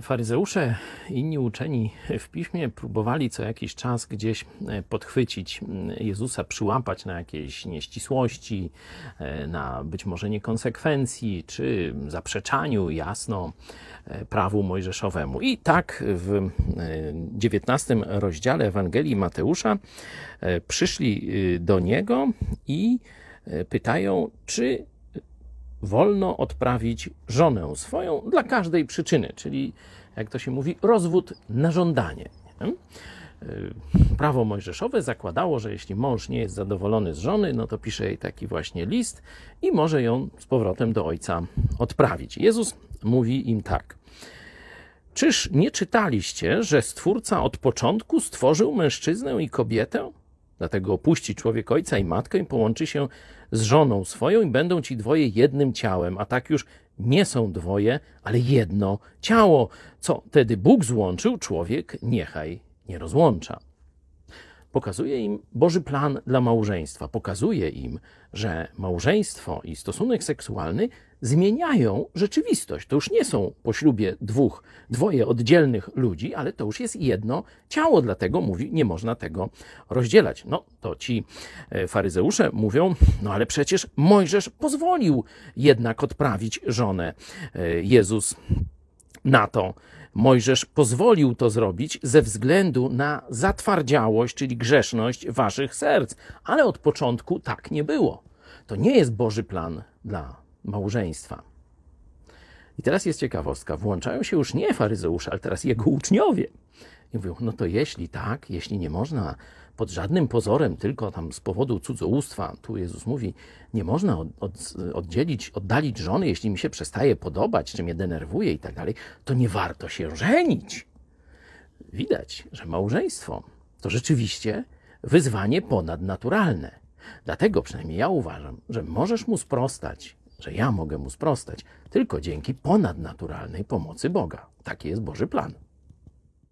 Faryzeusze i inni uczeni w piśmie próbowali co jakiś czas gdzieś e, podchwycić Jezusa, przyłapać na jakieś nieścisłości, e, na być może niekonsekwencji, czy zaprzeczaniu jasno e, prawu mojżeszowemu. I tak w XIX rozdziale Ewangelii Mateusza przyszli do niego i pytają, czy wolno odprawić żonę swoją dla każdej przyczyny, czyli jak to się mówi, rozwód na żądanie. Nie? Prawo mojżeszowe zakładało, że jeśli mąż nie jest zadowolony z żony, no to pisze jej taki właśnie list i może ją z powrotem do ojca odprawić. Jezus mówi im tak. Czyż nie czytaliście, że Stwórca od początku stworzył mężczyznę i kobietę? Dlatego opuści człowiek ojca i matkę i połączy się z żoną swoją i będą ci dwoje jednym ciałem, a tak już nie są dwoje, ale jedno ciało. Co wtedy Bóg złączył, człowiek niechaj nie rozłącza. Pokazuje im Boży plan dla małżeństwa. Pokazuje im, że małżeństwo i stosunek seksualny zmieniają rzeczywistość. To już nie są po ślubie dwóch, dwoje oddzielnych ludzi, ale to już jest jedno ciało. Dlatego mówi, nie można tego rozdzielać. No to ci e, faryzeusze mówią, no ale przecież Mojżesz pozwolił jednak odprawić żonę. E, Jezus na to. Mojżesz pozwolił to zrobić ze względu na zatwardziałość, czyli grzeszność waszych serc, ale od początku tak nie było. To nie jest Boży plan dla małżeństwa. I teraz jest ciekawostka. Włączają się już nie faryzeusze, ale teraz jego uczniowie. I mówią, no to jeśli tak, jeśli nie można pod żadnym pozorem, tylko tam z powodu cudzołóstwa, tu Jezus mówi, nie można od, od, oddzielić, oddalić żony, jeśli mi się przestaje podobać, czy mnie denerwuje i tak dalej, to nie warto się żenić. Widać, że małżeństwo to rzeczywiście wyzwanie ponadnaturalne. Dlatego przynajmniej ja uważam, że możesz mu sprostać, że ja mogę mu sprostać tylko dzięki ponadnaturalnej pomocy Boga. Taki jest Boży plan.